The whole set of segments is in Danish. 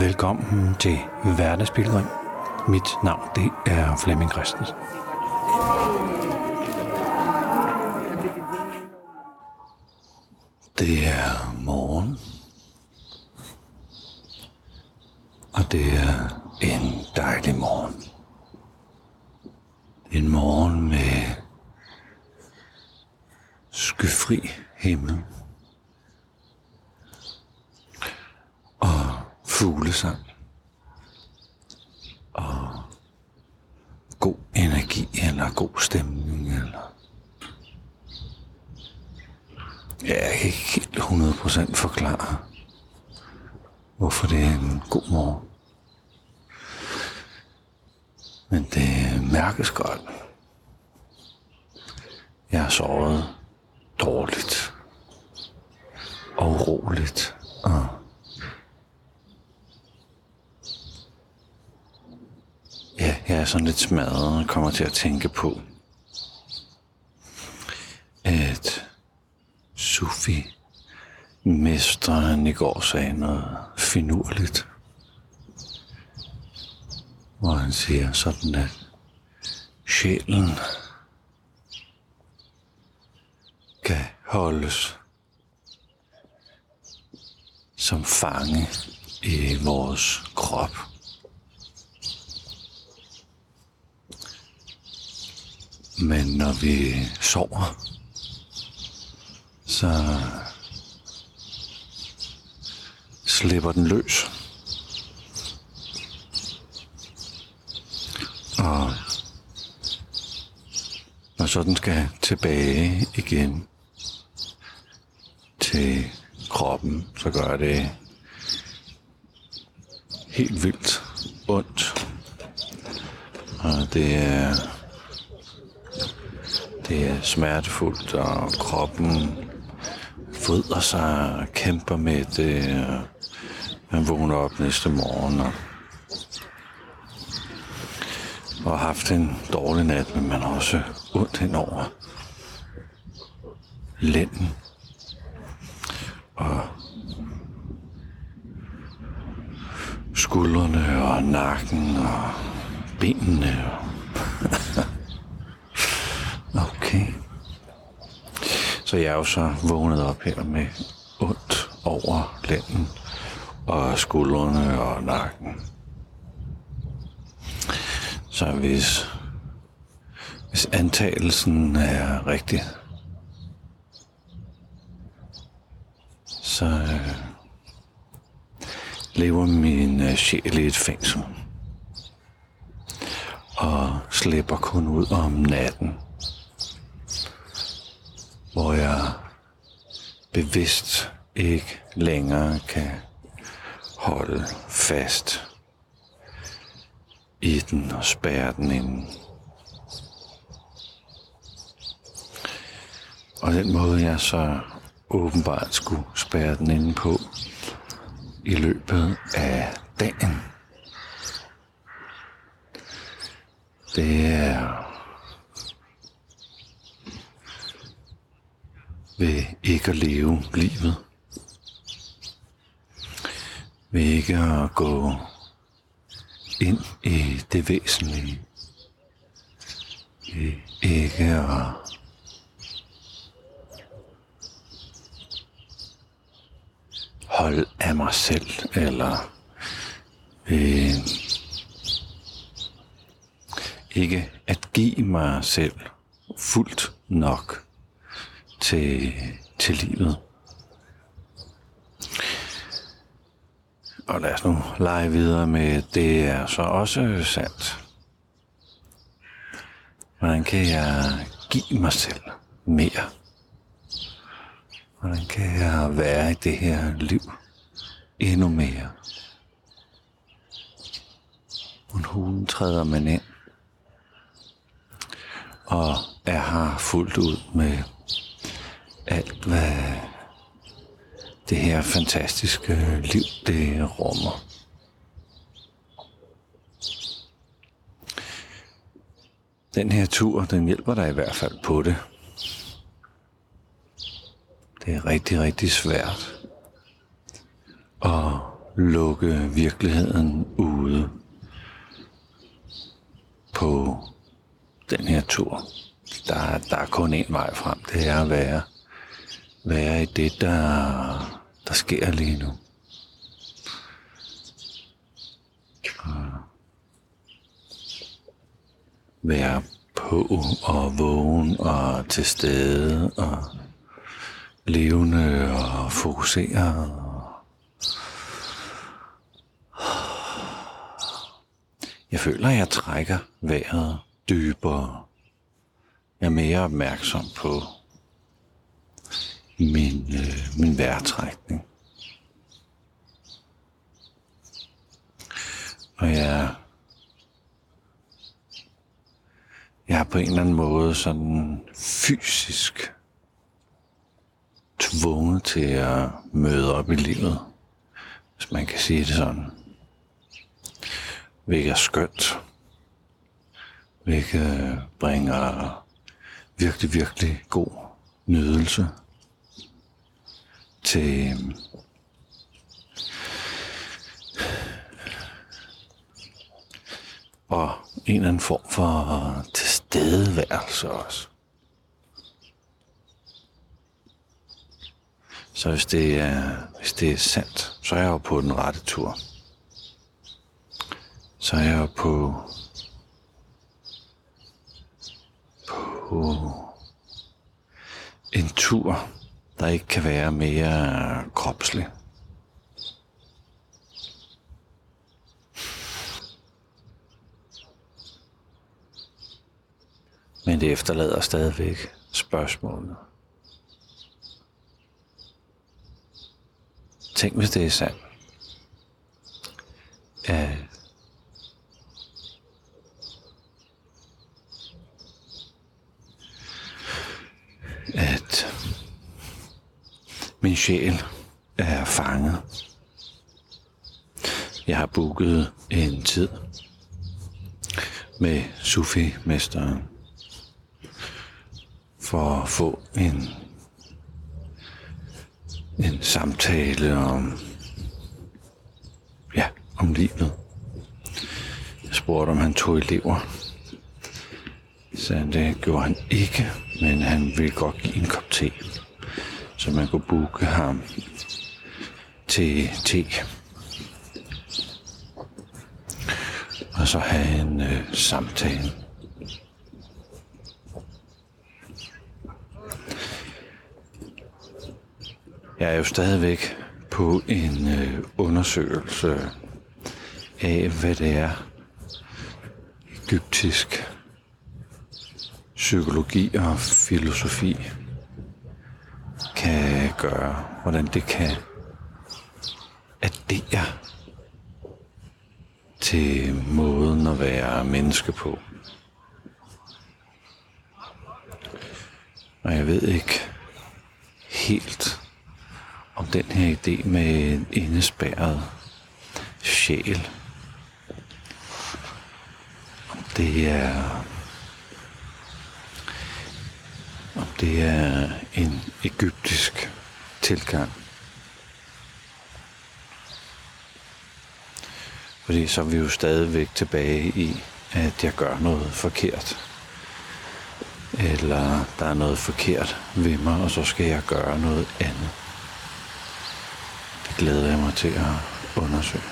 Velkommen til Hverdagsbilledring. Mit navn det er Flemming Christensen. Det er morgen. Og det er en dejlig morgen. En morgen med skyfri himmel. Og fuglesang. Og god energi eller god stemning eller Ja, jeg kan ikke helt 100% forklare, hvorfor det er en god morgen. Men det mærkes godt. Jeg har sovet dårligt og uroligt og Ja, jeg er sådan lidt smadret og kommer til at tænke på, at Sufi mesteren i går sagde noget finurligt. Hvor han siger sådan, at sjælen kan holdes som fange i vores krop. Men når vi sover, så slipper den løs. Og når så den skal tilbage igen til kroppen, så gør det helt vildt ondt. Og det er, det er smertefuldt, og kroppen vrider sig og kæmper med det. Man vågner op næste morgen og, og har haft en dårlig nat, men man har også ondt henover lænden. Og skuldrene og nakken og benene. og Så jeg er jo så vågnet op her med ondt over lænden og skuldrene og nakken. Så hvis, hvis antagelsen er rigtig, så øh, lever min øh, sjæl i et fængsel og slipper kun ud om natten hvor jeg bevidst ikke længere kan holde fast i den og spærre den ind. Og den måde jeg så åbenbart skulle spærre den inde på i løbet af dagen, det er ved ikke at leve livet. Ved ikke at gå ind i det væsentlige. Ved ikke at holde af mig selv, eller ved ikke at give mig selv fuldt nok til, til livet. Og lad os nu lege videre med, det er så også sandt. Hvordan kan jeg give mig selv mere? Hvordan kan jeg være i det her liv endnu mere? hun træder man ind og er her fuldt ud med hvad det her fantastiske liv, det rummer. Den her tur, den hjælper dig i hvert fald på det. Det er rigtig, rigtig svært at lukke virkeligheden ude på den her tur. Der, der er kun en vej frem. Det er at være, være i det, der, der sker lige nu. Være på og vågen og til stede og levende og fokuseret. Jeg føler, at jeg trækker vejret dybere. Jeg er mere opmærksom på min, øh, min vejrtrækning. Og jeg, jeg er på en eller anden måde sådan fysisk tvunget til at møde op i livet, hvis man kan sige det sådan. Hvilket er skønt. Hvilket øh, bringer virkelig, virkelig god nydelse til og en eller anden form for tilstedeværelse også. Så hvis det er, hvis det er sandt, så er jeg jo på den rette tur. Så er jeg jo på, på en tur, der ikke kan være mere kropslig. Men det efterlader stadigvæk spørgsmålene. Tænk, hvis det er sandt. At at min sjæl er fanget. Jeg har booket en tid med Sufi-mesteren for at få en, en samtale om, ja, om livet. Jeg spurgte, om han tog elever. Så det gjorde han ikke, men han ville godt give en kop te, så man kunne booke ham til te. Og så have en øh, samtale. Jeg er jo stadigvæk på en øh, undersøgelse af, hvad det er, egyptisk psykologi og filosofi gøre, hvordan det kan addere til måden at være menneske på. Og jeg ved ikke helt, om den her idé med en indespærret sjæl, om det er om det er en egyptisk tilgang. Fordi så er vi jo stadigvæk tilbage i, at jeg gør noget forkert. Eller der er noget forkert ved mig, og så skal jeg gøre noget andet. Det glæder jeg mig til at undersøge.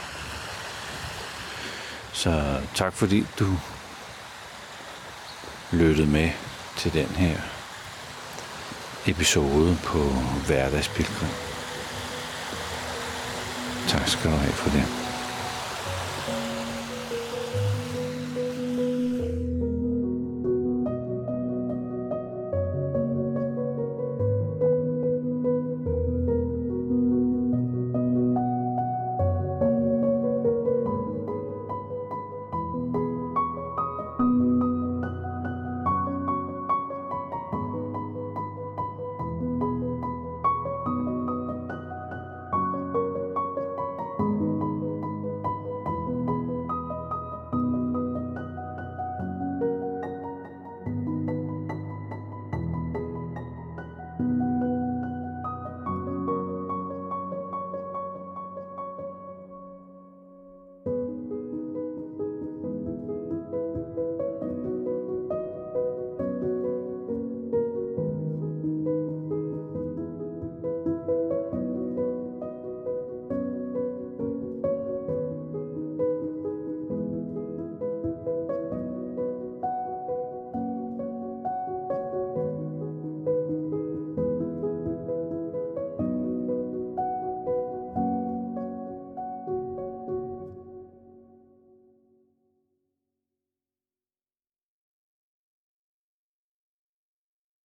Så tak fordi du lyttede med til den her episode på Hverdagspilgrim. Tak skal du have for det.